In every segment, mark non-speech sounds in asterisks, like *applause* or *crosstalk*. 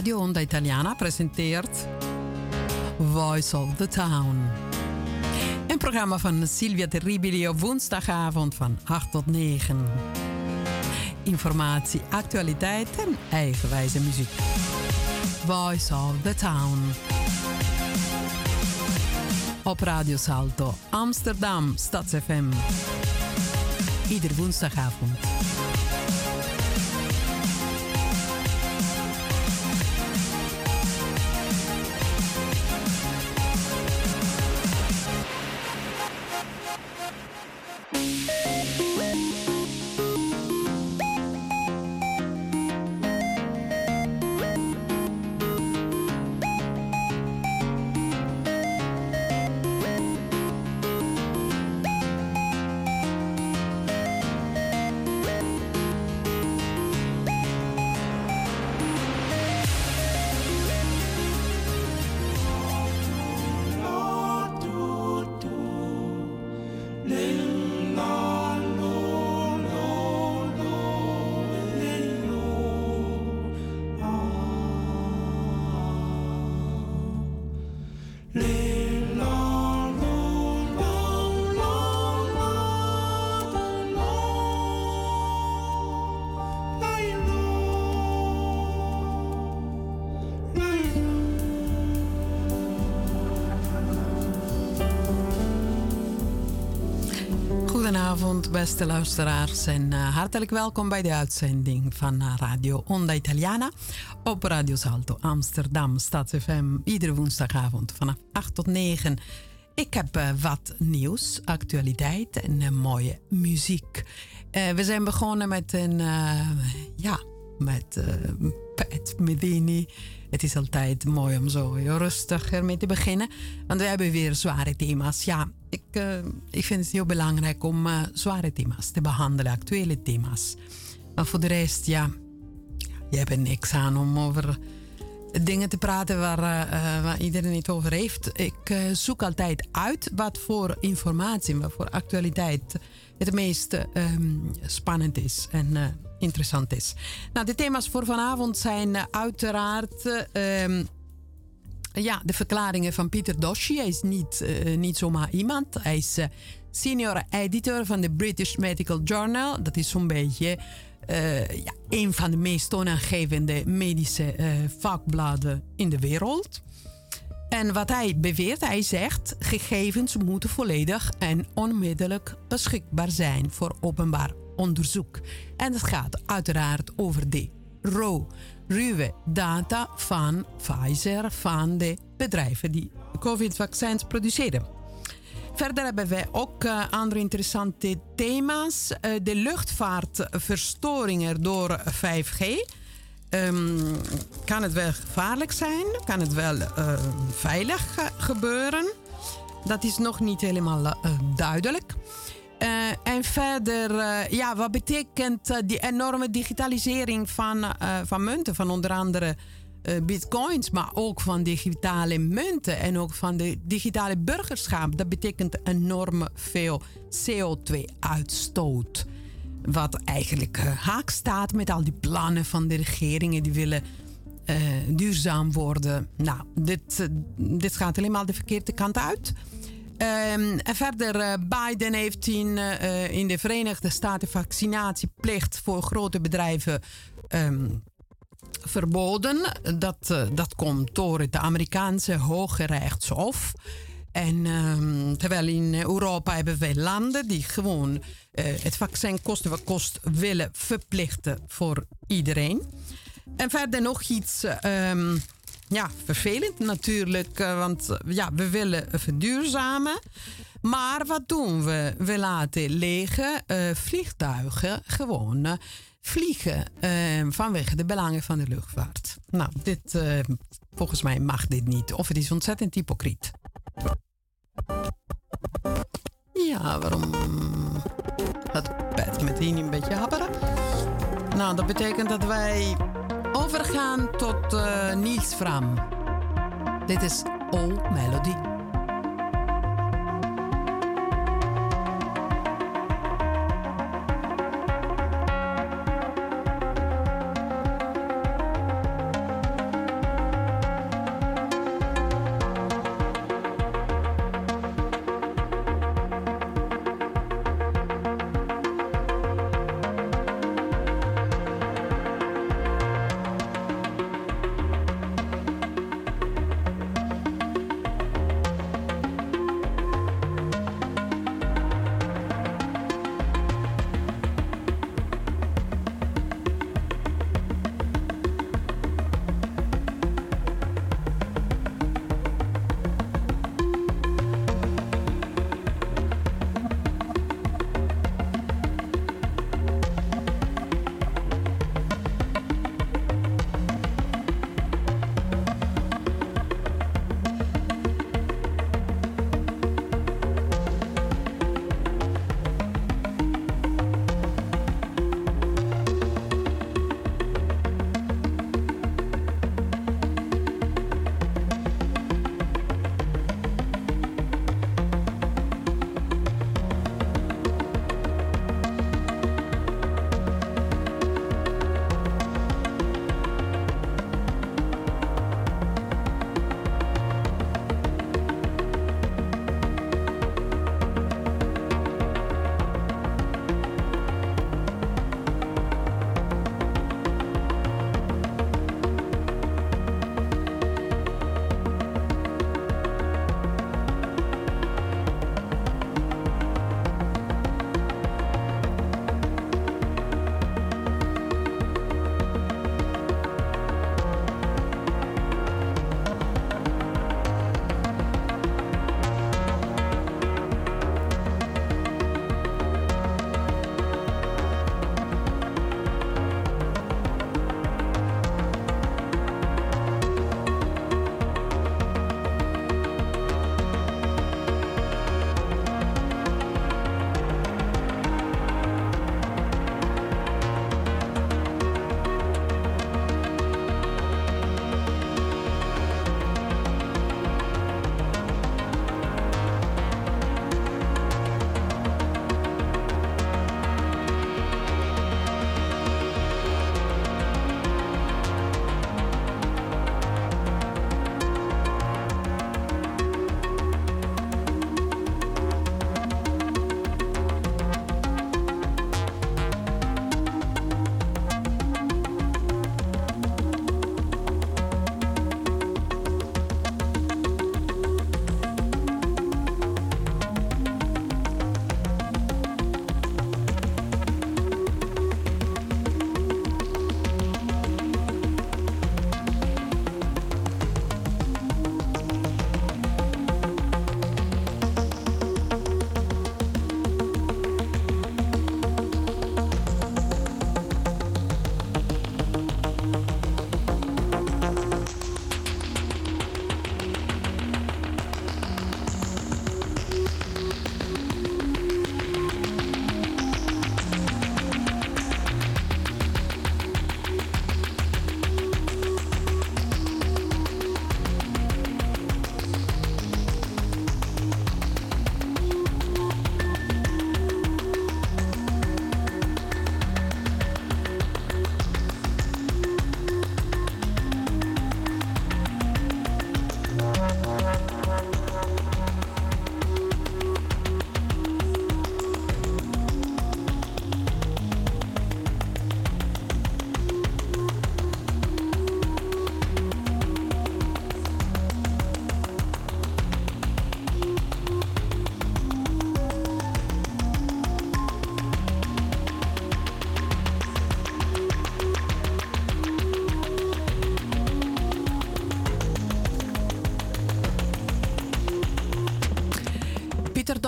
Radio Onda Italiana presenteert Voice of the Town. Een programma van Silvia Terribili op woensdagavond van 8 tot 9. Informatie, actualiteit en eigenwijze muziek. Voice of the Town. Op Radio Salto, Amsterdam, StadsFM. Ieder woensdagavond. Goedenavond, beste luisteraars, en uh, hartelijk welkom bij de uitzending van uh, Radio Onda Italiana op Radio Salto Amsterdam, FM, iedere woensdagavond vanaf 8 tot 9. Ik heb uh, wat nieuws, actualiteit en mooie muziek. we zijn begonnen met een, ja, met Pat Medini. Het is altijd mooi om zo rustig ermee te beginnen, want we hebben weer zware thema's. Ja, ik, uh, ik vind het heel belangrijk om uh, zware thema's te behandelen, actuele thema's. Maar voor de rest, ja, je hebt er niks aan om over dingen te praten waar, waar iedereen het over heeft. Ik zoek altijd uit wat voor informatie, wat voor actualiteit het meest um, spannend is en interessant is. Nou, de thema's voor vanavond zijn uiteraard. Um, ja, de verklaringen van Pieter Doshi. Hij is niet, uh, niet zomaar iemand. Hij is senior editor van de British Medical Journal. Dat is zo'n beetje ja, een van de meest toonaangevende medische vakbladen in de wereld. En wat hij beweert, hij zegt: gegevens moeten volledig en onmiddellijk beschikbaar zijn voor openbaar onderzoek. En het gaat uiteraard over de RAW ruwe data van Pfizer, van de bedrijven die COVID-vaccins produceren. Verder hebben wij ook uh, andere interessante thema's. Uh, de luchtvaartverstoringen door 5G. Um, ehm, kan het wel gevaarlijk zijn? Kan het wel uh, veilig gebeuren? Dat is nog niet helemaal duidelijk. Uh, en verder, uh, ja, wat betekent uh, die enorme digitalisering van, van munten, van onder andere bitcoins, maar ook van digitale munten en ook van de digitale burgerschap? Dat betekent enorm veel CO2-uitstoot. Wat eigenlijk haak staat met al die plannen van de regeringen die willen duurzaam worden. Nou, dit, dit gaat helemaal de verkeerde kant uit. Um, verder, uh, Biden heeft in, uh, in de Verenigde Staten vaccinatieplicht voor grote bedrijven um, verboden. Dat, uh, dat komt door het Amerikaanse Hoge Rechtshof. En um, terwijl in Europa hebben wij landen die gewoon het vaccin kosten wat kost willen verplichten voor iedereen. En verder nog iets. Ja, vervelend natuurlijk, eh, want eh, ja, we willen verduurzamen. Maar wat doen we? We laten lege uh, vliegtuigen gewoon vliegen vanwege de belangen van de luchtvaart. Nou, dit, volgens mij mag dit niet. Of het is ontzettend hypocriet. Ja, waarom gaat Pat meteen een beetje happeren? Nou, dat betekent dat wij overgaan tot uh, Niels Fram. Dit is All Melody.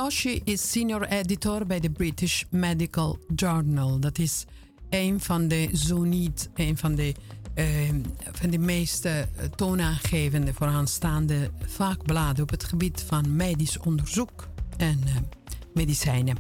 Peter Doshi is senior editor bij de British Medical Journal. Dat is een van de, zo niet van de, uh, van de meest uh, toonaangevende vooraanstaande vakbladen op het gebied van medisch onderzoek en uh, medicijnen.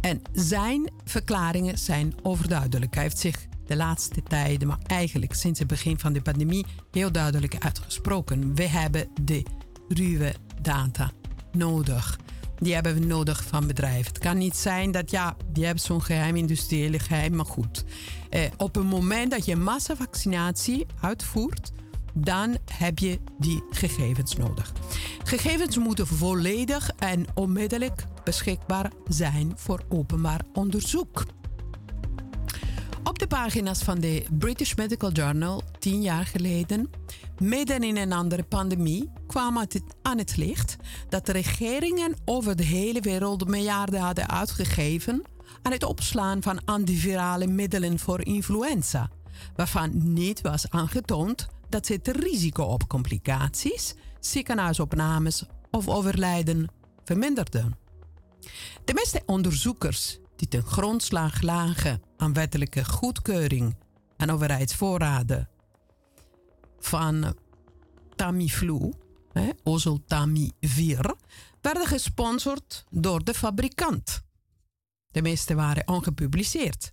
En zijn verklaringen zijn overduidelijk. Hij heeft zich de laatste tijden, maar eigenlijk sinds het begin van de pandemie, heel duidelijk uitgesproken. We hebben de ruwe data nodig. Die hebben we nodig van bedrijven. Het kan niet zijn dat, ja, die hebben zo'n geheim industriële geheim, maar goed. Eh, op het moment dat je massavaccinatie uitvoert, dan heb je die gegevens nodig. Gegevens moeten volledig en onmiddellijk beschikbaar zijn voor openbaar onderzoek. Op de pagina's van de British Medical Journal tien jaar geleden, midden in een andere pandemie, kwam het aan het licht dat de regeringen over de hele wereld miljarden hadden uitgegeven aan het opslaan van antivirale middelen voor influenza, waarvan niet was aangetoond dat ze het risico op complicaties, ziekenhuisopnames of overlijden verminderden. De meeste onderzoekers die ten grondslag lagen aan wettelijke goedkeuring en overheidsvoorraden van Tamiflu, Oseltamivir, werden gesponsord door de fabrikant. De meeste waren ongepubliceerd.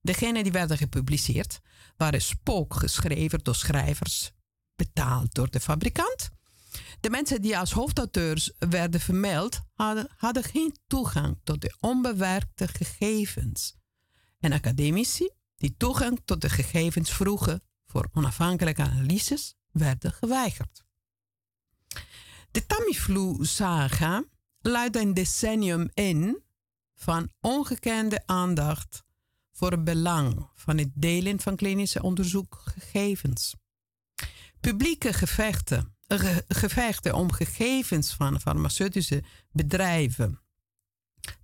Degenen die werden gepubliceerd waren spookgeschreven door schrijvers, betaald door de fabrikant. De mensen die als hoofdauteurs werden vermeld, hadden, hadden geen toegang tot de onbewerkte gegevens. En academici die toegang tot de gegevens vroegen voor onafhankelijke analyses, werden geweigerd. De Tamiflu-saga luidt een decennium in van ongekende aandacht voor het belang van het delen van klinische onderzoekgegevens. Publieke gevechten, gevechten om gegevens van farmaceutische bedrijven,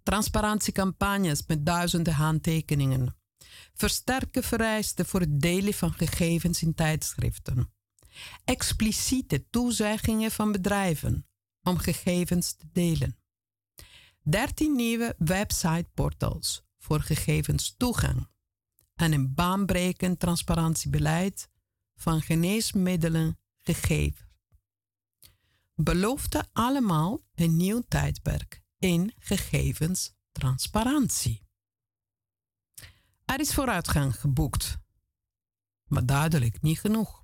transparantiecampagnes met duizenden handtekeningen, versterken vereisten voor het delen van gegevens in tijdschriften, expliciete toezeggingen van bedrijven om gegevens te delen, 13 nieuwe websiteportals voor gegevenstoegang. En een baanbrekend transparantiebeleid van geneesmiddelen gegeven. Beloofde allemaal een nieuw tijdperk in gegevenstransparantie. Er is vooruitgang geboekt, maar duidelijk niet genoeg.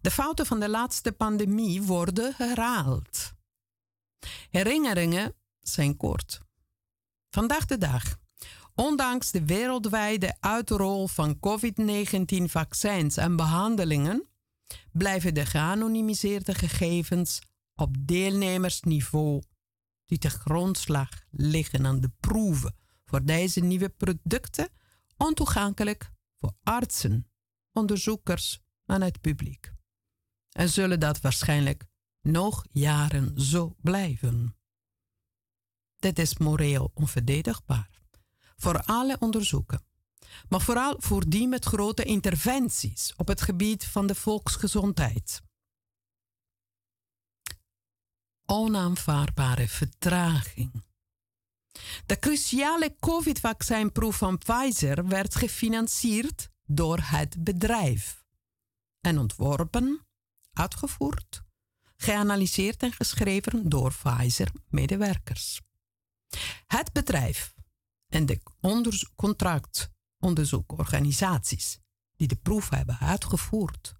De fouten van de laatste pandemie worden herhaald. Herinneringen zijn kort. Vandaag de dag Ondanks de wereldwijde uitrol van COVID-19-vaccins en behandelingen blijven de geanonimiseerde gegevens op deelnemersniveau die te grondslag liggen aan de proeven voor deze nieuwe producten ontoegankelijk voor artsen, onderzoekers en het publiek. En zullen dat waarschijnlijk nog jaren zo blijven. Dit is moreel onverdedigbaar voor alle onderzoeken. Maar vooral voor die met grote interventies op het gebied van de volksgezondheid. Onaanvaardbare vertraging. De cruciale COVID-vaccinproef van Pfizer werd gefinancierd door het bedrijf en ontworpen, uitgevoerd, geanalyseerd en geschreven door Pfizer-medewerkers. Het bedrijf en de contractonderzoekorganisaties die de proef hebben uitgevoerd,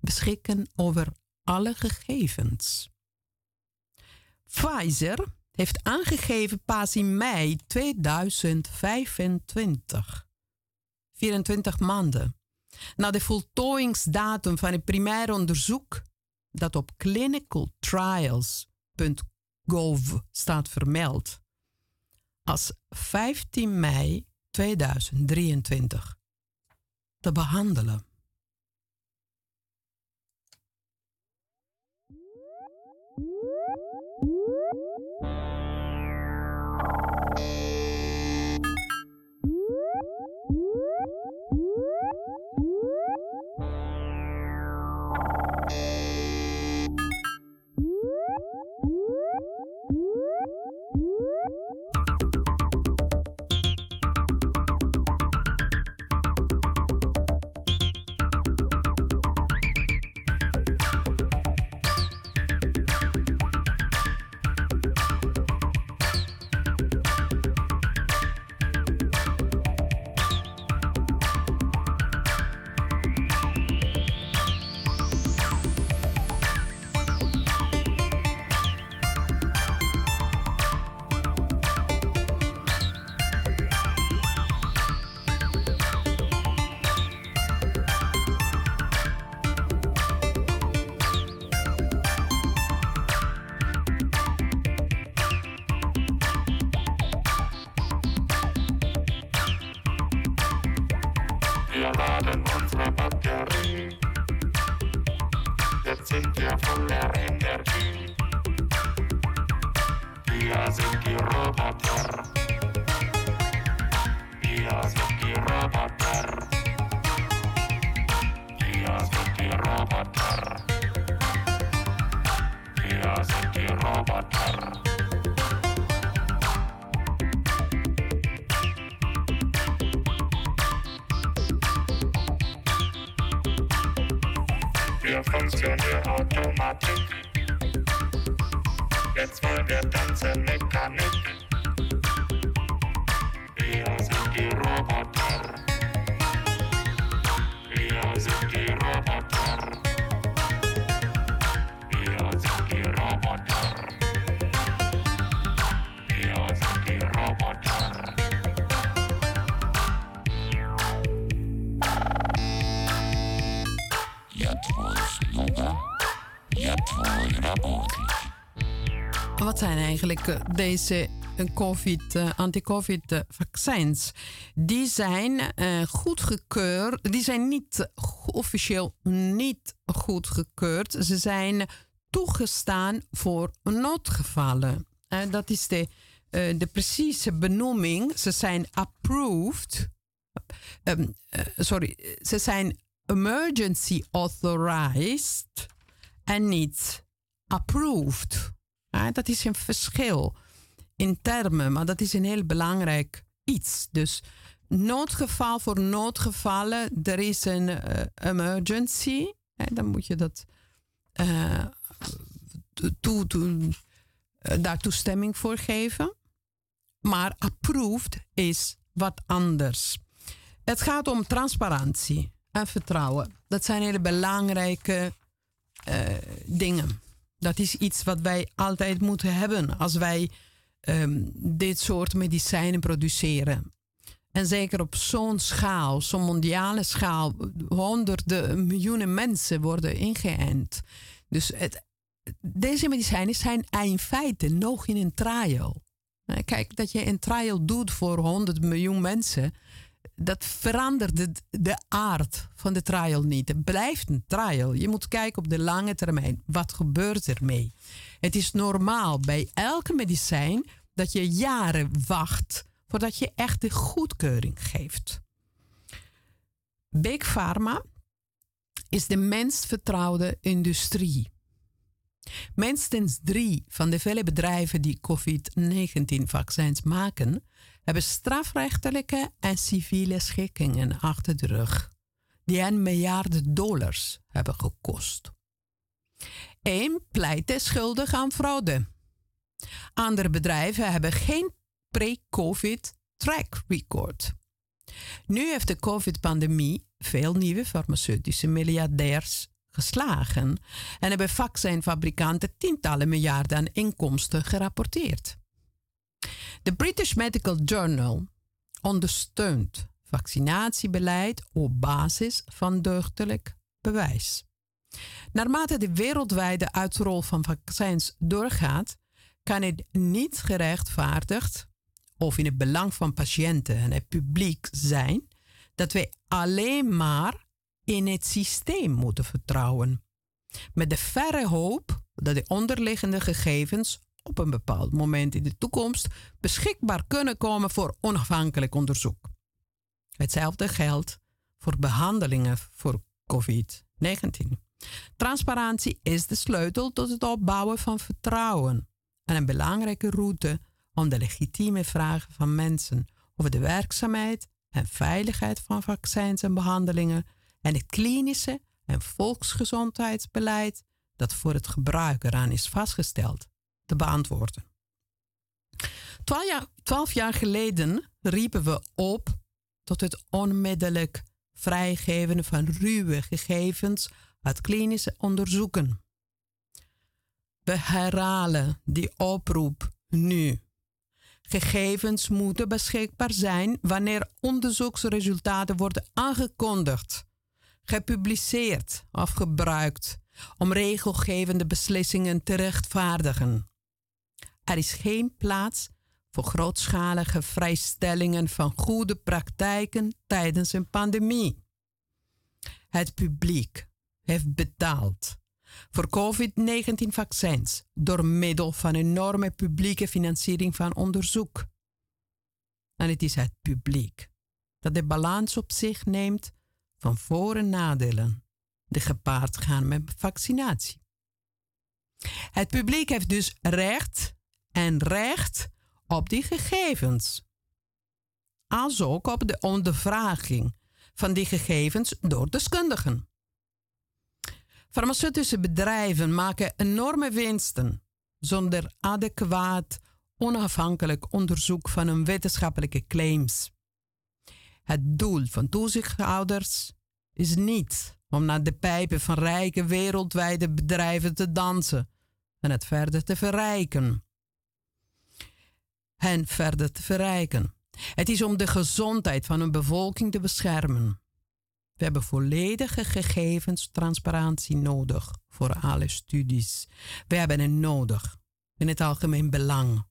beschikken over alle gegevens. Pfizer heeft aangegeven pas in mei 2025, 24 maanden, na de voltooingsdatum van het primair onderzoek dat op clinicaltrials.gov staat vermeld als 15 mei 2023 te behandelen. Wir funktionieren Automatik. Jetzt wollen wir tanzen Mechanik. Wir sind die Roboter. Wir sind die Roboter. Wat zijn eigenlijk eh, deze eh, COVID, eh, anti-COVID-vaccins? Die zijn goedgekeurd, die zijn niet officieel niet goedgekeurd. Ze zijn toegestaan voor noodgevallen. Dat is de, de precieze benoeming. Ze zijn approved. Ehm, eh, sorry, ze zijn emergency authorized en niet approved. Ja, dat is een verschil in termen, maar dat is een heel belangrijk iets. Dus noodgeval voor noodgevallen, er is een eh, emergency. Dan moet je dat eh, toe, toe, eh, daar toestemming voor geven. Maar approved is wat anders. Het gaat om transparantie en vertrouwen. Dat zijn hele belangrijke dingen. Dat is iets wat wij altijd moeten hebben als wij ehm, dit soort medicijnen produceren. En zeker op zo'n schaal, zo'n mondiale schaal, honderden miljoenen mensen worden ingeënt. Dus het, deze medicijnen zijn in feite nog in een trial. Kijk, dat je een trial doet voor 100 miljoen mensen, dat verandert de, de aard van de trial niet. Het blijft een trial. Je moet kijken op de lange termijn. Wat gebeurt ermee? Het is normaal bij elke medicijn dat je jaren wacht voordat je echt de goedkeuring geeft. Big Pharma is de minst vertrouwde industrie. Minstens drie van de vele bedrijven die COVID-19-vaccins maken, hebben strafrechtelijke en civiele schikkingen achter de rug, die hen miljarden dollars hebben gekost. Eén pleit schuldig aan fraude. Andere bedrijven hebben geen pre-COVID track record. Nu heeft de COVID-pandemie veel nieuwe farmaceutische miljardairs geslagen en hebben vaccinfabrikanten tientallen miljarden aan inkomsten gerapporteerd. De British Medical Journal ondersteunt vaccinatiebeleid op basis van deugdelijk bewijs. Naarmate de wereldwijde uitrol van vaccins doorgaat, kan het niet gerechtvaardigd of in het belang van patiënten en het publiek zijn dat wij alleen maar in het systeem moeten vertrouwen. Met de verre hoop dat de onderliggende gegevens op een bepaald moment in de toekomst beschikbaar kunnen komen voor onafhankelijk onderzoek. Hetzelfde geldt voor behandelingen voor COVID-19. Transparantie is de sleutel tot het opbouwen van vertrouwen en een belangrijke route om de legitieme vragen van mensen over de werkzaamheid en veiligheid van vaccins en behandelingen en het klinische en volksgezondheidsbeleid dat voor het gebruik eraan is vastgesteld te beantwoorden. Twaalf jaar, twaalf jaar geleden riepen we op tot het onmiddellijk vrijgeven van ruwe gegevens uit klinische onderzoeken. We herhalen die oproep nu. Gegevens moeten beschikbaar zijn wanneer onderzoeksresultaten worden aangekondigd, gepubliceerd of gebruikt om regelgevende beslissingen te rechtvaardigen. Er is geen plaats voor grootschalige vrijstellingen van goede praktijken tijdens een pandemie. Het publiek heeft betaald voor COVID-19-vaccins door middel van enorme publieke financiering van onderzoek. En het is het publiek dat de balans op zich neemt van voor- en nadelen die gepaard gaan met vaccinatie. Het publiek heeft dus recht en recht op die gegevens. Als ook op de ondervraging van die gegevens door deskundigen. Farmaceutische bedrijven maken enorme winsten zonder adequaat onafhankelijk onderzoek van hun wetenschappelijke claims. Het doel van toezichthouders is niet om naar de pijpen van rijke wereldwijde bedrijven te dansen en het verder te verrijken. Hen verder te verrijken. Het is om de gezondheid van hun bevolking te beschermen. We hebben volledige gegevenstransparantie nodig voor alle studies. We hebben het nodig in het algemeen belang.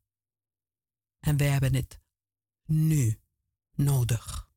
En we hebben het nu nodig.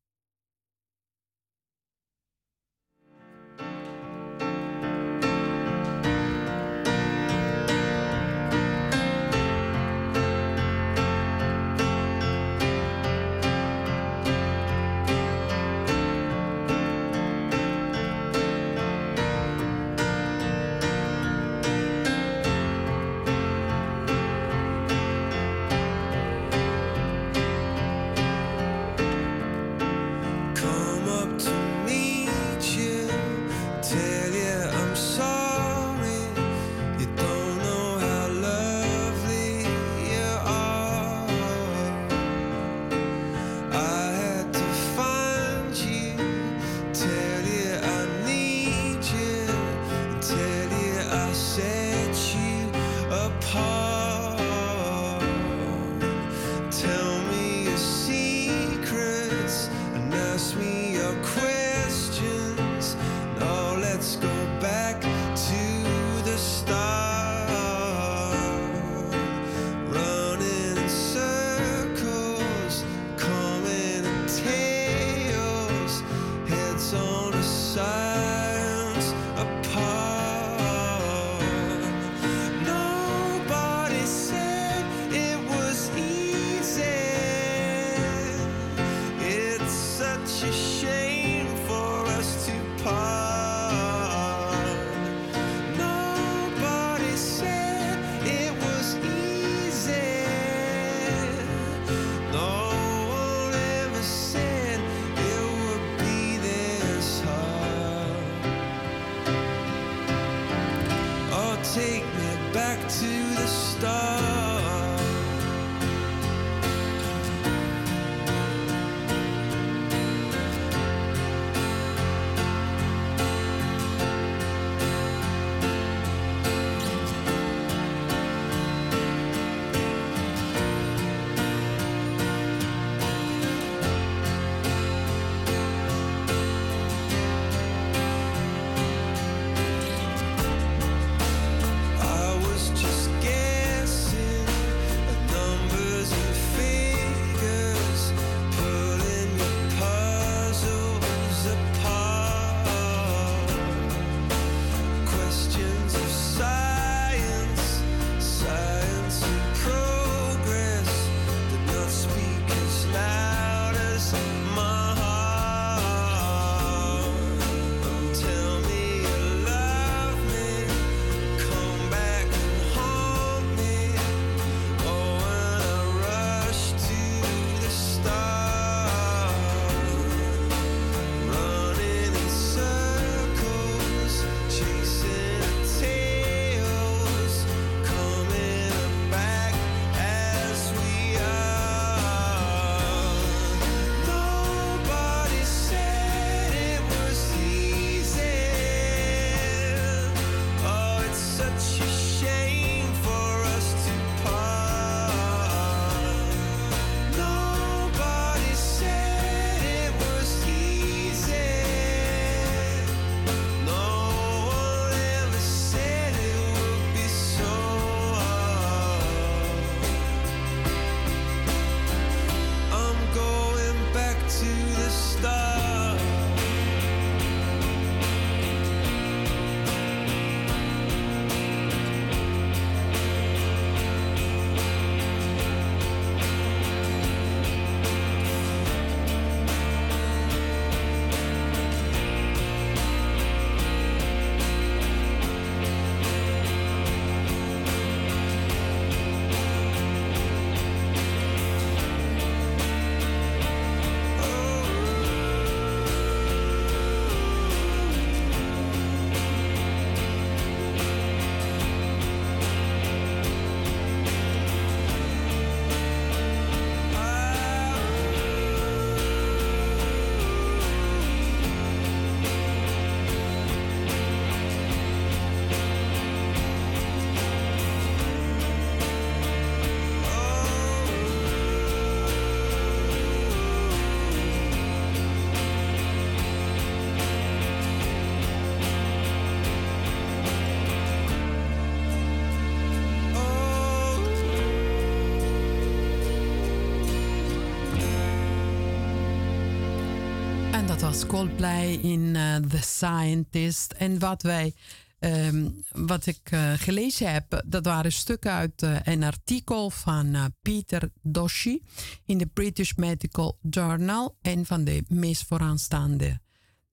Was Coldplay in uh, The Scientist. En wat wij. Um, wat ik uh, gelezen heb, dat waren stukken uit uh, een artikel van Peter Doshi in de British Medical Journal. Een van de meest vooraanstaande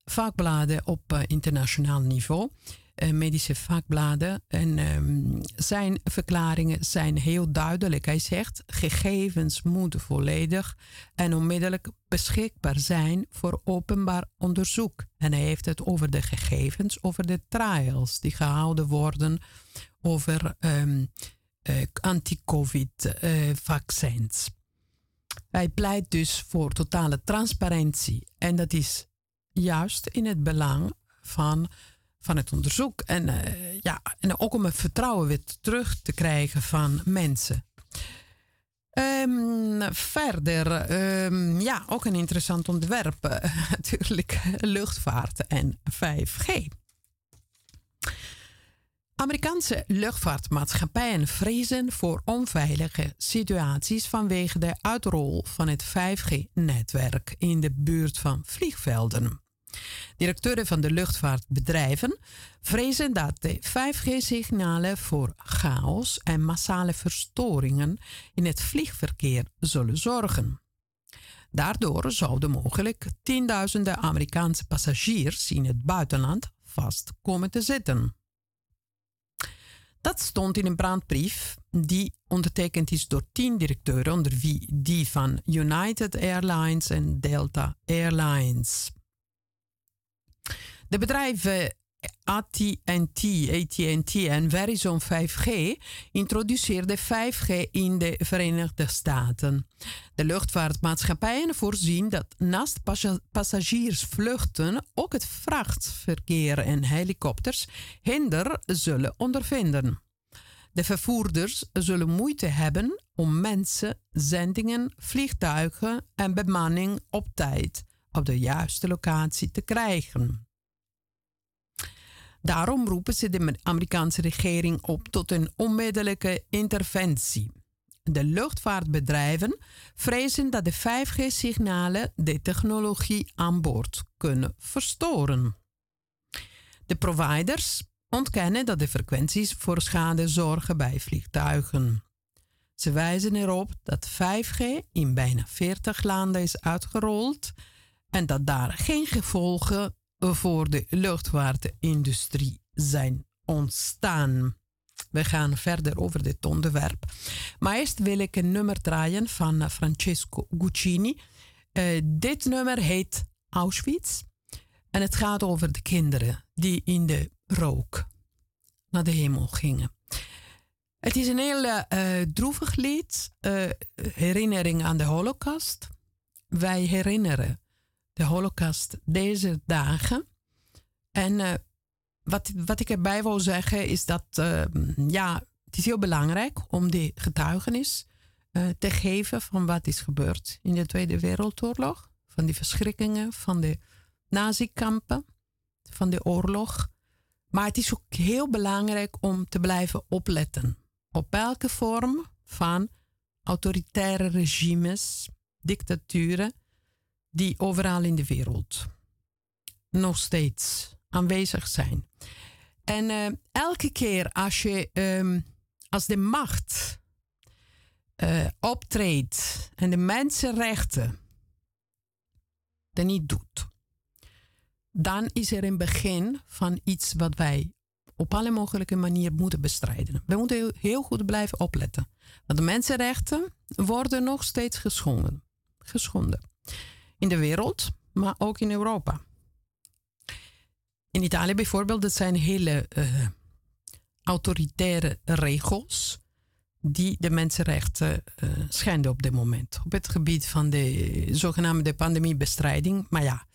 vakbladen op internationaal niveau. Eh, medische vakbladen. En um, zijn verklaringen zijn heel duidelijk. Hij zegt: gegevens moeten volledig en onmiddellijk beschikbaar zijn voor openbaar onderzoek. En hij heeft het over de gegevens, over de trials die gehouden worden over um, uh, anti-COVID-vaccins. Uh, hij pleit dus voor totale transparantie. En dat is juist in het belang van van het onderzoek. En, uh, ja, en ook om het vertrouwen weer terug te krijgen van mensen. Um, verder, um, ja, ook een interessant onderwerp. Uh, *laughs* natuurlijk luchtvaart en 5G. Amerikaanse luchtvaartmaatschappijen vrezen voor onveilige situaties vanwege de uitrol van het 5G-netwerk in de buurt van vliegvelden. Directeuren van de luchtvaartbedrijven vrezen dat de 5G-signalen voor chaos en massale verstoringen in het vliegverkeer zullen zorgen. Daardoor zouden mogelijk tienduizenden Amerikaanse passagiers in het buitenland vast komen te zitten. Dat stond in een brandbrief die ondertekend is door tien directeuren, onder wie die van United Airlines en Delta Airlines. De bedrijven AT&T, AT&T en Verizon 5G introduceerden 5G in de Verenigde Staten. De luchtvaartmaatschappijen voorzien dat naast passagiersvluchten ook het vrachtverkeer en helikopters hinder zullen ondervinden. De vervoerders zullen moeite hebben om mensen, zendingen, vliegtuigen en bemanning op tijd op de juiste locatie te krijgen. Daarom roepen ze de Amerikaanse regering op tot een onmiddellijke interventie. De luchtvaartbedrijven vrezen dat de 5G-signalen de technologie aan boord kunnen verstoren. De providers ontkennen dat de frequenties voor schade zorgen bij vliegtuigen. Ze wijzen erop dat 5G in bijna 40 landen is uitgerold en dat daar geen gevolgen voor de luchtvaartindustrie zijn ontstaan. We gaan verder over dit onderwerp. Maar eerst wil ik een nummer draaien van Francesco Guccini. Uh, dit nummer heet Auschwitz. En het gaat over de kinderen die in de rook naar de hemel gingen. Het is een heel uh, droevig lied, herinnering aan de Holocaust. Wij herinneren de Holocaust deze dagen. En uh, wat, wat ik erbij wil zeggen is dat uh, ja, het is heel belangrijk om die getuigenis uh, te geven van wat is gebeurd in de Tweede Wereldoorlog. Van die verschrikkingen, van de nazikampen, van de oorlog. Maar het is ook heel belangrijk om te blijven opletten op welke vorm van autoritaire regimes, dictaturen die overal in de wereld nog steeds aanwezig zijn. En uh, elke keer als je, um, als de macht uh, optreedt en de mensenrechten er niet doet, dan is er een begin van iets wat wij op alle mogelijke manieren moeten bestrijden. We moeten heel goed blijven opletten. Want de mensenrechten worden nog steeds geschonden. geschonden in de wereld, maar ook in Europa. In Italië bijvoorbeeld, dat zijn hele uh, autoritaire regels die de mensenrechten uh, schenden op dit moment. Op het gebied van de zogenaamde pandemiebestrijding. Maar ja,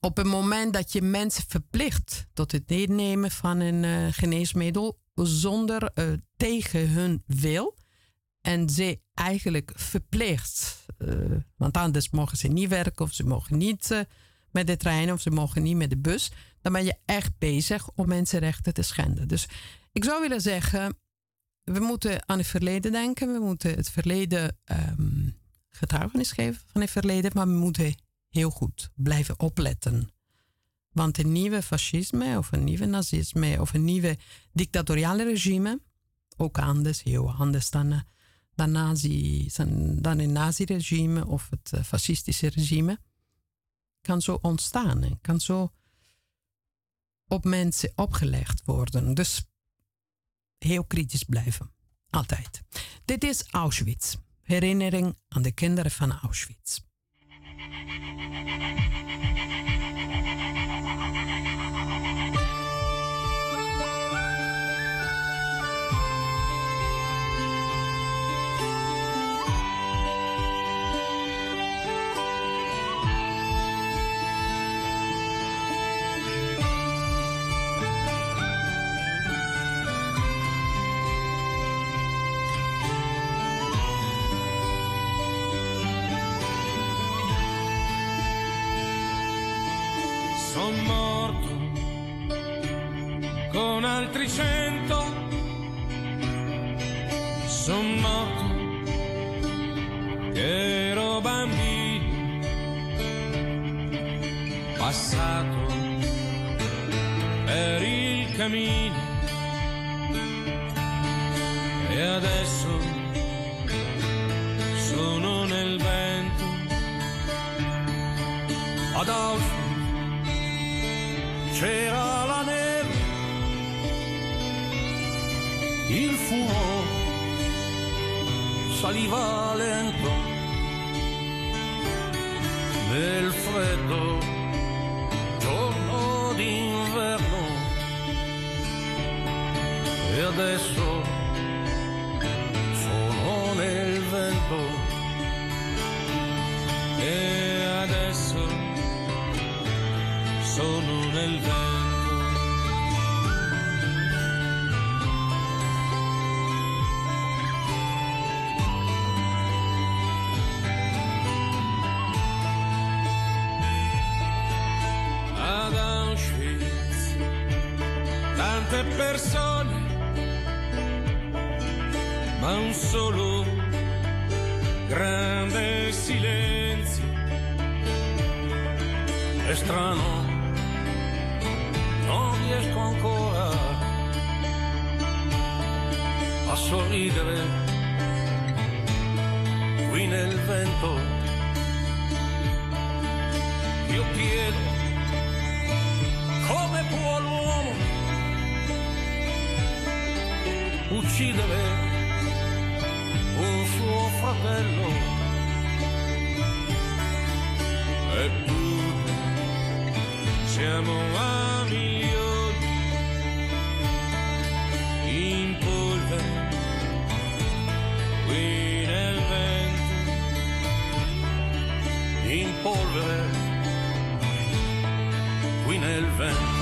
op het moment dat je mensen verplicht tot het nemen van een uh, geneesmiddel zonder tegen hun wil en ze eigenlijk verplicht uh, want anders mogen ze niet werken of ze mogen niet uh, met de trein of ze mogen niet met de bus. Dan ben je echt bezig om mensenrechten te schenden. Dus ik zou willen zeggen, we moeten aan het verleden denken. We moeten het verleden um, getuigenis geven van het verleden. Maar we moeten heel goed blijven opletten. Want een nieuwe fascisme of een nieuwe nazisme of een nieuwe dictatoriale regime, ook anders, heel anders dan, eh, dan, nazi, dan een nazi-regime of het eh, fascistische regime, kan zo ontstaan en kan zo op mensen opgelegd worden. Dus heel kritisch blijven. Altijd. Dit is Auschwitz. Herinnering aan de kinderen van Auschwitz. Altri cento son morto ero bambino. Passato per il cammino sono nel vento persone, ma un solo grande silenzio. È riesco ancora a sorridere qui nel vento. Io chiedo come può l'uomo uccidere un suo fratello. Eppure siamo a polvere qui nel vento.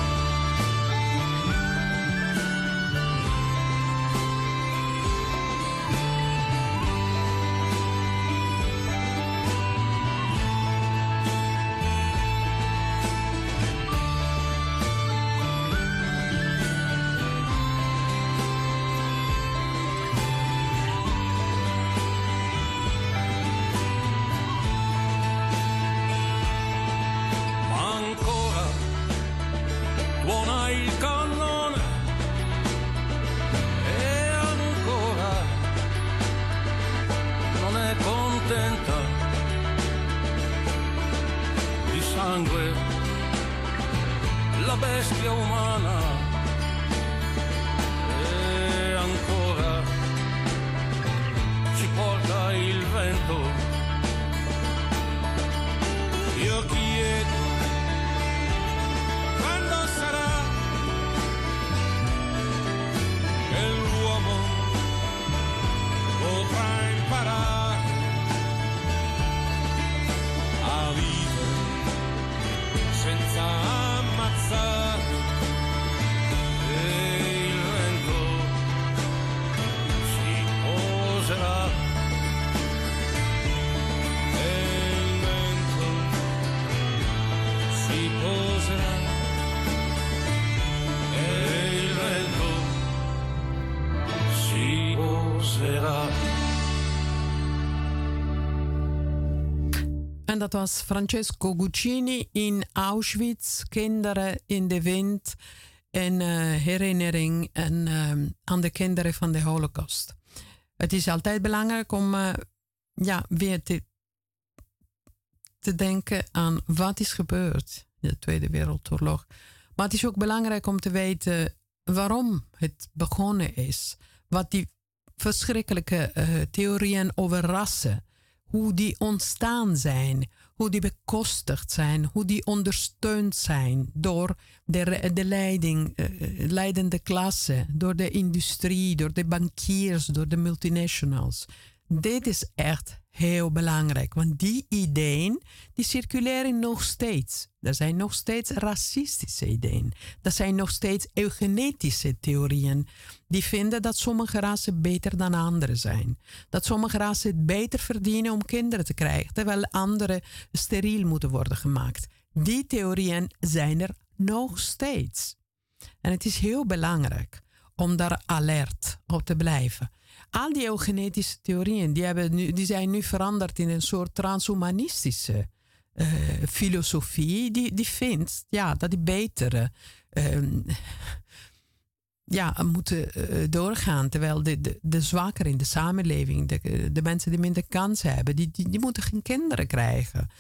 e ancora non è contenta di sangue. La bestia umana En dat was Francesco Guccini in Auschwitz, Kinderen in de Wind. En uh, herinnering en, uh, aan de kinderen van de Holocaust. Het is altijd belangrijk om uh, ja, weer te, te denken aan wat is gebeurd in de Tweede Wereldoorlog. Maar het is ook belangrijk om te weten waarom het begonnen is. Wat die verschrikkelijke theorieën over rassen, hoe die ontstaan zijn, hoe die bekostigd zijn, hoe die ondersteund zijn door de, de leiding, uh, leidende klasse, door de industrie, door de bankiers, door de multinationals. Dit is echt heel belangrijk, want die ideeën die circuleren nog steeds. Er zijn nog steeds racistische ideeën. Er zijn nog steeds eugenetische theorieën die vinden dat sommige rassen beter dan andere zijn. Dat sommige rassen het beter verdienen om kinderen te krijgen, terwijl andere steriel moeten worden gemaakt. Die theorieën zijn er nog steeds. En het is heel belangrijk om daar alert op te blijven al die eugenetische theorieën die, hebben nu, die zijn nu veranderd in een soort transhumanistische uh, filosofie. Die, die vindt ja, dat die betere uh, ja, moeten uh, doorgaan. Terwijl de, de, zwakker in de samenleving, de, de mensen die minder kans hebben, die, die, moeten geen kinderen krijgen.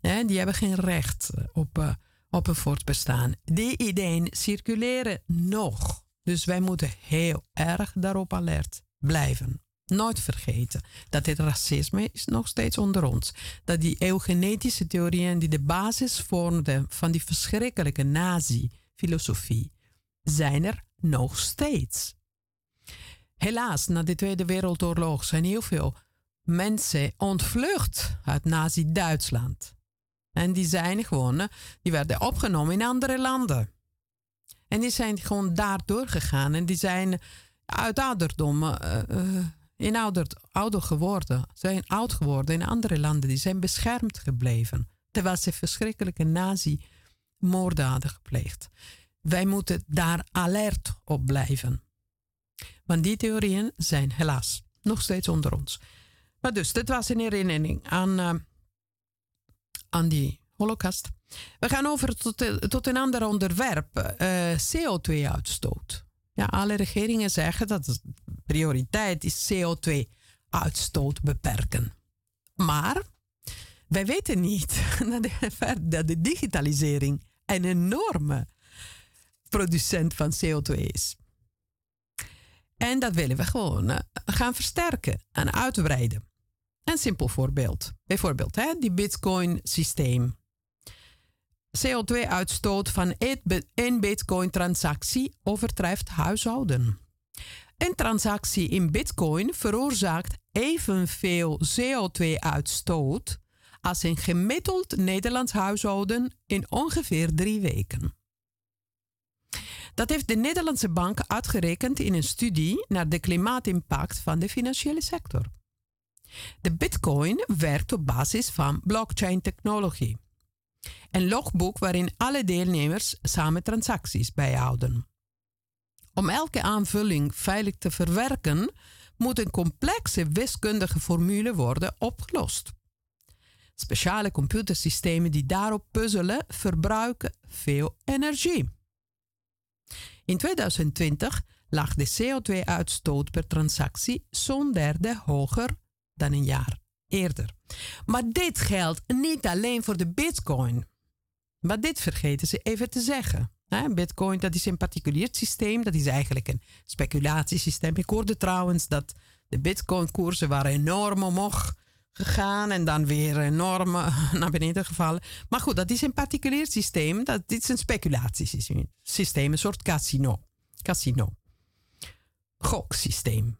Hè? Die hebben geen recht op, uh, op een voortbestaan. Die ideeën circuleren nog. Dus wij moeten heel erg daarop alert blijven. Nooit vergeten dat dit racisme is nog steeds onder ons. Dat die eugenetische theorieën die de basis vormden van die verschrikkelijke nazi-filosofie, zijn er nog steeds. Helaas, na de Tweede Wereldoorlog zijn heel veel mensen ontvlucht uit Nazi-Duitsland. En die zijn gewoon, die werden opgenomen in andere landen. En die zijn gewoon daar doorgegaan en die zijn uit ouderdom uh, in ouder, ouder geworden, zijn oud geworden in andere landen. Die zijn beschermd gebleven. Terwijl ze verschrikkelijke nazi-moorden gepleegd. Wij moeten daar alert op blijven. Want die theorieën zijn helaas nog steeds onder ons. Maar dus, dit was een herinnering aan, uh, aan die holocaust. We gaan over tot, tot een ander onderwerp. Uh, CO2-uitstoot. Ja, alle regeringen zeggen dat de prioriteit is CO2-uitstoot beperken. Maar wij weten niet *laughs* dat de digitalisering een enorme producent van CO2 is. En dat willen we gewoon eh, gaan versterken en uitbreiden. Een simpel voorbeeld. Bijvoorbeeld hè, die Bitcoin-systeem. CO2-uitstoot van één Bitcoin-transactie overtreft huishouden. Een transactie in Bitcoin veroorzaakt evenveel CO2-uitstoot als een gemiddeld Nederlands huishouden in ongeveer drie weken. Dat heeft de Nederlandse Bank uitgerekend in een studie naar de klimaatimpact van de financiële sector. De Bitcoin werkt op basis van blockchain-technologie. Een logboek waarin alle deelnemers samen transacties bijhouden. Om elke aanvulling veilig te verwerken, moet een complexe wiskundige formule worden opgelost. Speciale computersystemen die daarop puzzelen verbruiken veel energie. In 2020 lag de CO2-uitstoot per transactie zo'n derde hoger dan een jaar eerder. Maar dit geldt niet alleen voor de Bitcoin. Maar dit vergeten ze even te zeggen. Bitcoin, dat is een particulier systeem. Dat is eigenlijk een speculatiesysteem. Ik hoorde trouwens dat de Bitcoin-koersen waren enorm omhoog gegaan en dan weer enorm *laughs* naar beneden gevallen. Maar goed, dat is een particulier systeem. Dat, dit is een speculatiesysteem, een soort casino. Casino. Goksysteem.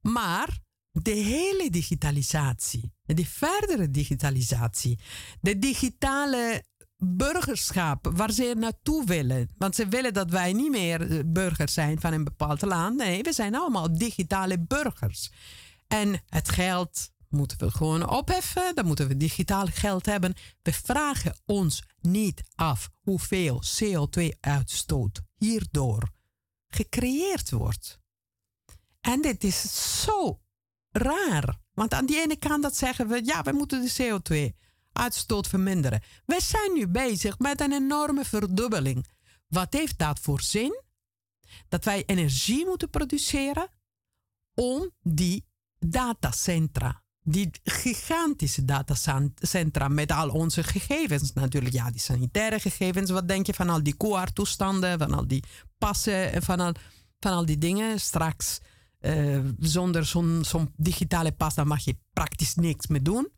Maar de hele digitalisatie, de verdere digitalisatie, de digitale burgerschap waar ze naartoe willen. Want ze willen dat wij niet meer eh, burgers zijn van een bepaald land. Nee, we zijn allemaal digitale burgers. En het geld moeten we gewoon opheffen. Dan moeten we digitaal geld hebben. We vragen ons niet af hoeveel CO2-uitstoot hierdoor gecreëerd wordt. En dit is zo raar. Want aan die ene kant dat zeggen we, ja, we moeten de CO2 uitstoot verminderen. We zijn nu bezig met een enorme verdubbeling. Wat heeft dat voor zin? Dat wij energie moeten produceren om die datacentra, die gigantische datacentra met al onze gegevens natuurlijk, ja, die sanitaire gegevens. Wat denk je van al die QR-toestanden, van al die passen en van al, van al die dingen? Straks uh, zonder zo'n zo digitale pas, dan mag je praktisch niks meer doen.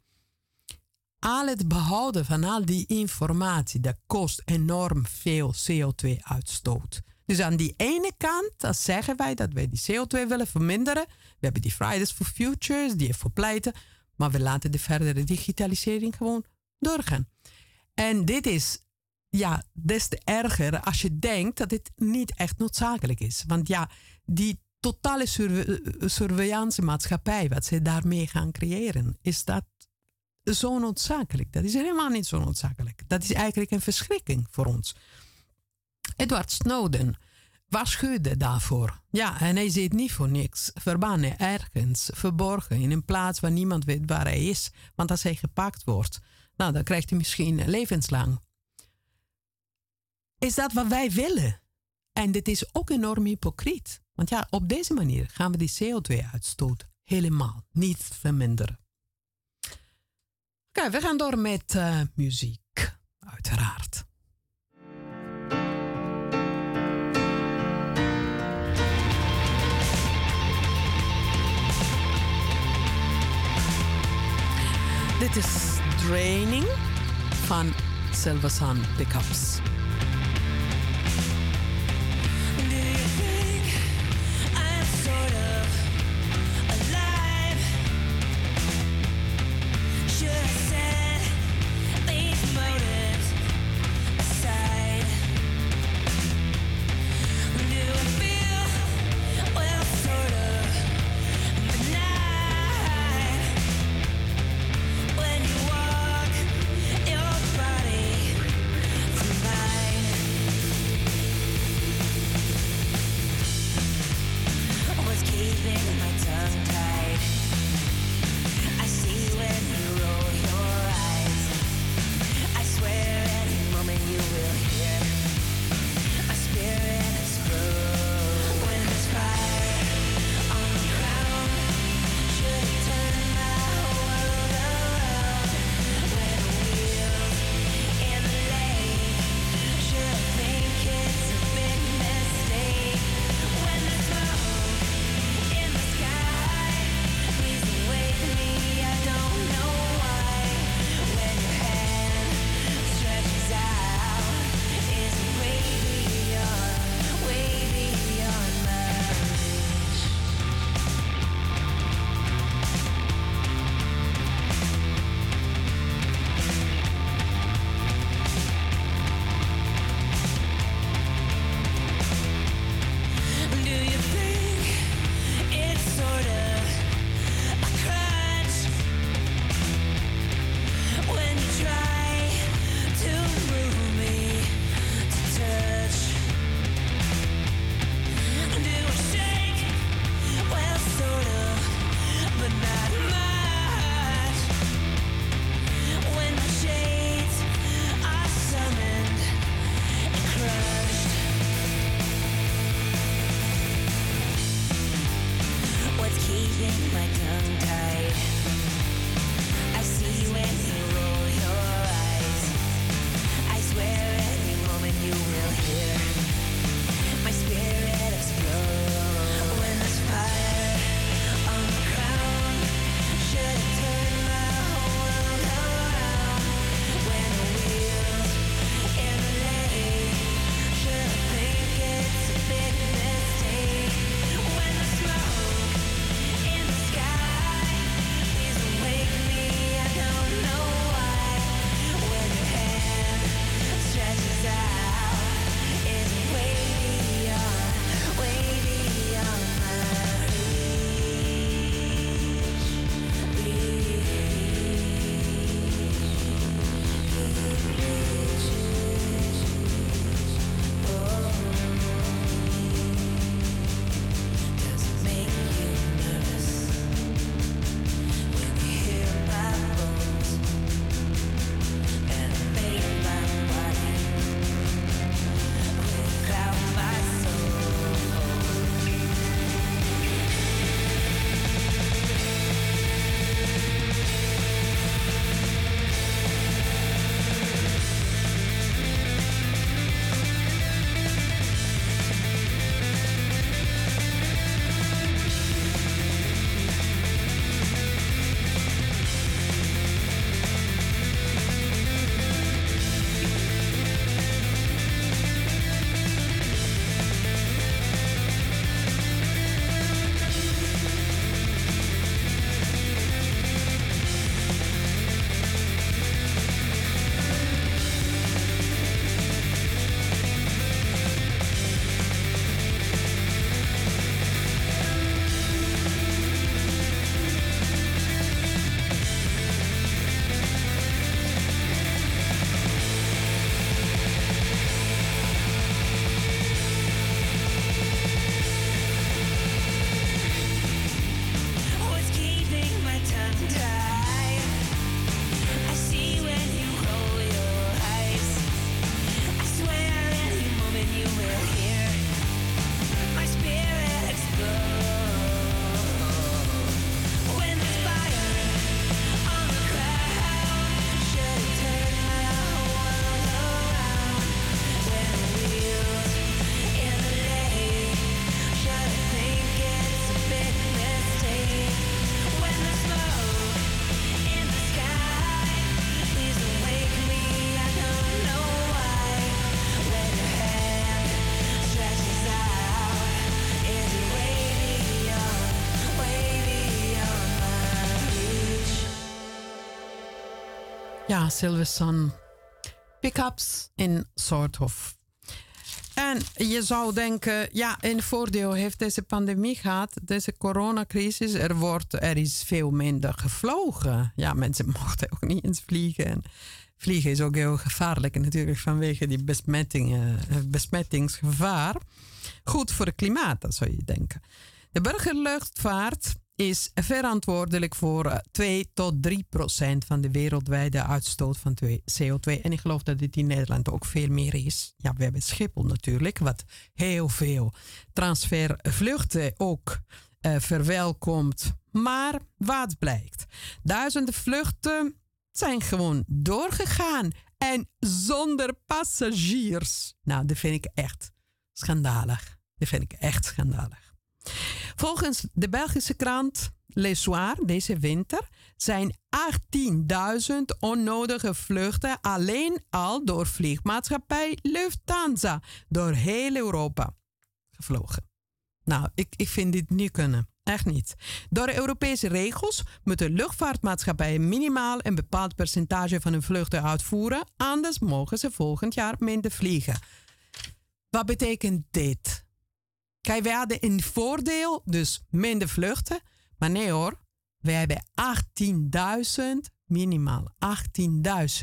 Al het behouden van al die informatie, dat kost enorm veel CO2-uitstoot. Dus aan die ene kant, dan zeggen wij dat wij die CO2 willen verminderen. We hebben die Fridays for Futures, die ervoor pleiten. Maar we laten de verdere digitalisering gewoon doorgaan. En dit is ja, des te erger als je denkt dat dit niet echt noodzakelijk is. Want ja, die totale surveillance maatschappij, wat ze daarmee gaan creëren, is dat zo noodzakelijk? Dat is helemaal niet zo noodzakelijk. Dat is eigenlijk een verschrikking voor ons. Edward Snowden waarschuwde daarvoor. Ja, en hij zit niet voor niks. Verbannen ergens, verborgen, in een plaats waar niemand weet waar hij is. Want als hij gepakt wordt, nou, dan krijgt hij misschien levenslang. Is dat wat wij willen? En dit is ook enorm hypocriet. Want ja, op deze manier gaan we die CO2-uitstoot helemaal niet verminderen. Oké, we gaan door met uh, muziek, uiteraard. Dit is Draining van Silver Sun Pickups. Ja, Silverson. Pickups in Soorthof. En je zou denken, ja, een voordeel heeft deze pandemie gehad, deze coronacrisis. Er, wordt, er is veel minder gevlogen. Ja, mensen *laughs* mochten ook niet eens vliegen. En vliegen is ook heel gevaarlijk natuurlijk vanwege die eh, besmettingsgevaar. Goed voor het klimaat, dat zou je denken. De burgerluchtvaart is verantwoordelijk voor 2 eh, tot 3 procent van de wereldwijde uitstoot van CO2. En ik geloof dat dit in Nederland ook veel meer is. Ja, we hebben Schiphol natuurlijk, wat heel veel transfervluchten ook uh, verwelkomt. Maar wat blijkt? Duizenden vluchten zijn gewoon doorgegaan en zonder passagiers. Nou, dat vind ik echt schandalig. Dat vind ik echt schandalig. Volgens de Belgische krant Le Soir deze winter zijn 18.000 onnodige vluchten alleen al door vliegmaatschappij Lufthansa door heel Europa gevlogen. Nou, ik, ik vind dit niet kunnen. Echt niet. Door de Europese regels moeten luchtvaartmaatschappijen minimaal een bepaald percentage van hun vluchten uitvoeren, anders mogen ze volgend jaar minder vliegen. Wat betekent dit? Kijk, wij hadden een voordeel, dus minder vluchten. Maar nee hoor, wij hebben 18.000, minimaal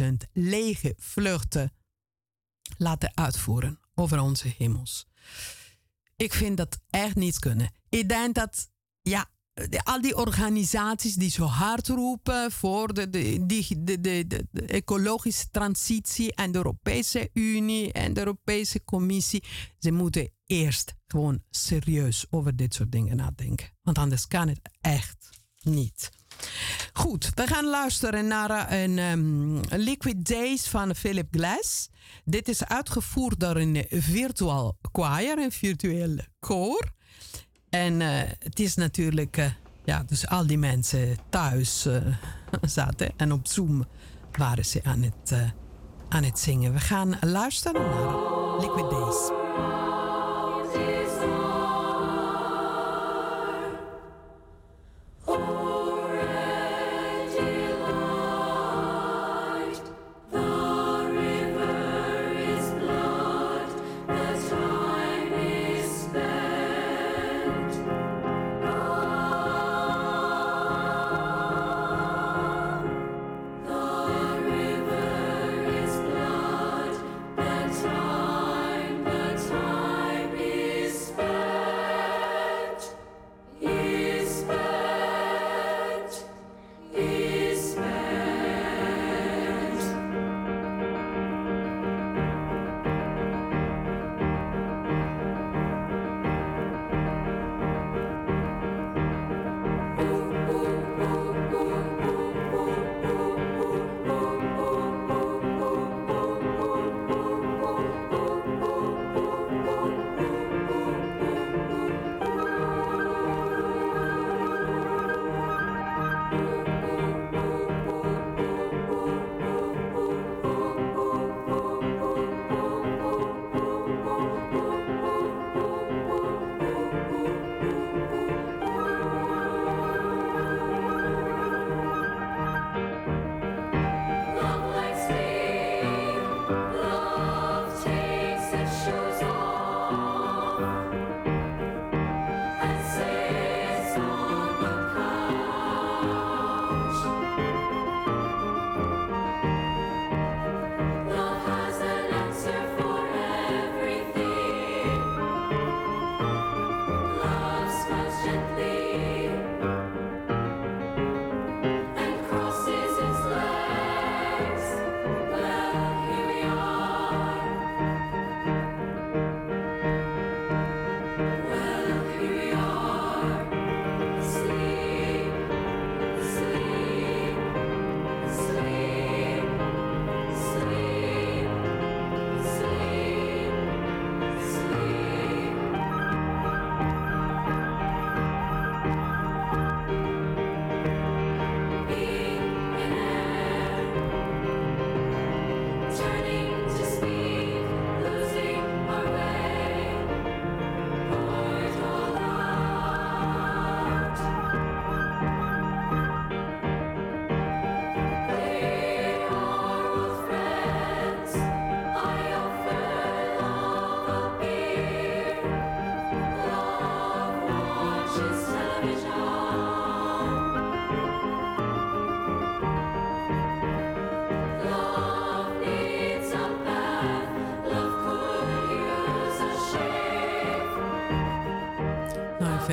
18.000 lege vluchten laten uitvoeren over onze hemels. Ik vind dat echt niet kunnen. Ik denk dat, ja, al die organisaties die zo hard roepen voor de, de, de, de, de, ecologische transitie en de Europese Unie en de Europese Commissie, ze moeten eerst gewoon serieus over dit soort dingen nadenken. Want anders kan het echt niet. Goed, we gaan luisteren naar een um, Liquid Days van Philip Glass. Dit is uitgevoerd door een virtual choir, een virtueel koor. En uh, het is natuurlijk, uh, ja, dus al die mensen thuis *laughs* zaten en op Zoom waren ze aan het, aan het zingen. We gaan luisteren naar Liquid Days.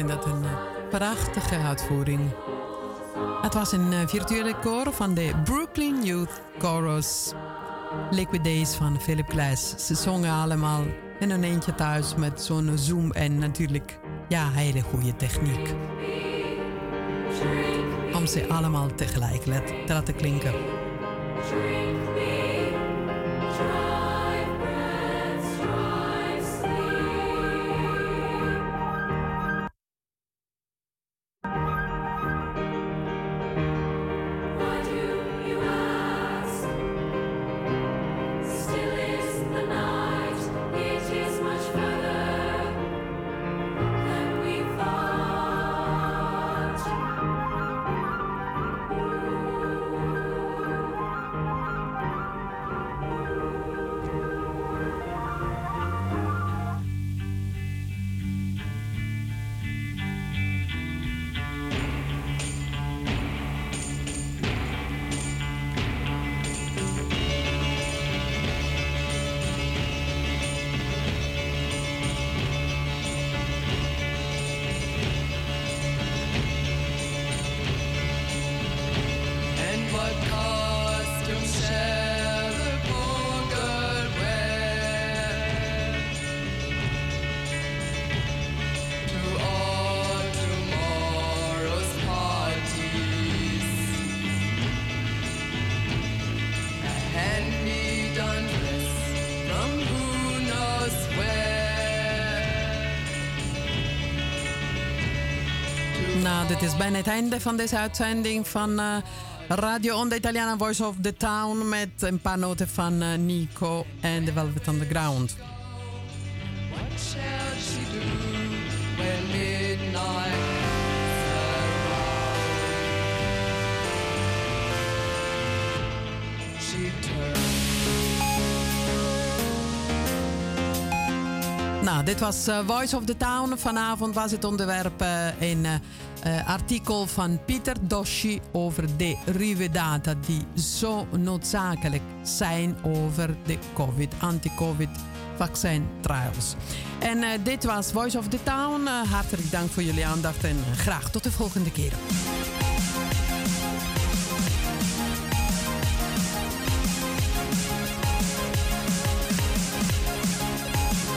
Vind dat een eh, prachtige uitvoering. Het was een uh, virtuele koor van de Brooklyn Youth Chorus. Liquid Days van Philip Glass. Ze zongen allemaal in een eentje thuis met zo'n zoom en natuurlijk ja, hele goede techniek. Om ze allemaal tegelijk te laten klinken. Het is bijna het einde van deze uitzending van uh, Radio Onda Italiana Voice of the Town met een paar noten van uh, Nico en The Velvet Underground. What shall she do when midnight She Nou, dit was uh, Voice of the Town. Vanavond was het onderwerp in uh, artikel van Pieter Doschi over de ruwe data die zo noodzakelijk zijn over de COVID, anti-COVID vaccin trials. En uh, dit was Voice of the Town. Uh, hartelijk dank voor jullie aandacht en graag tot de volgende keer.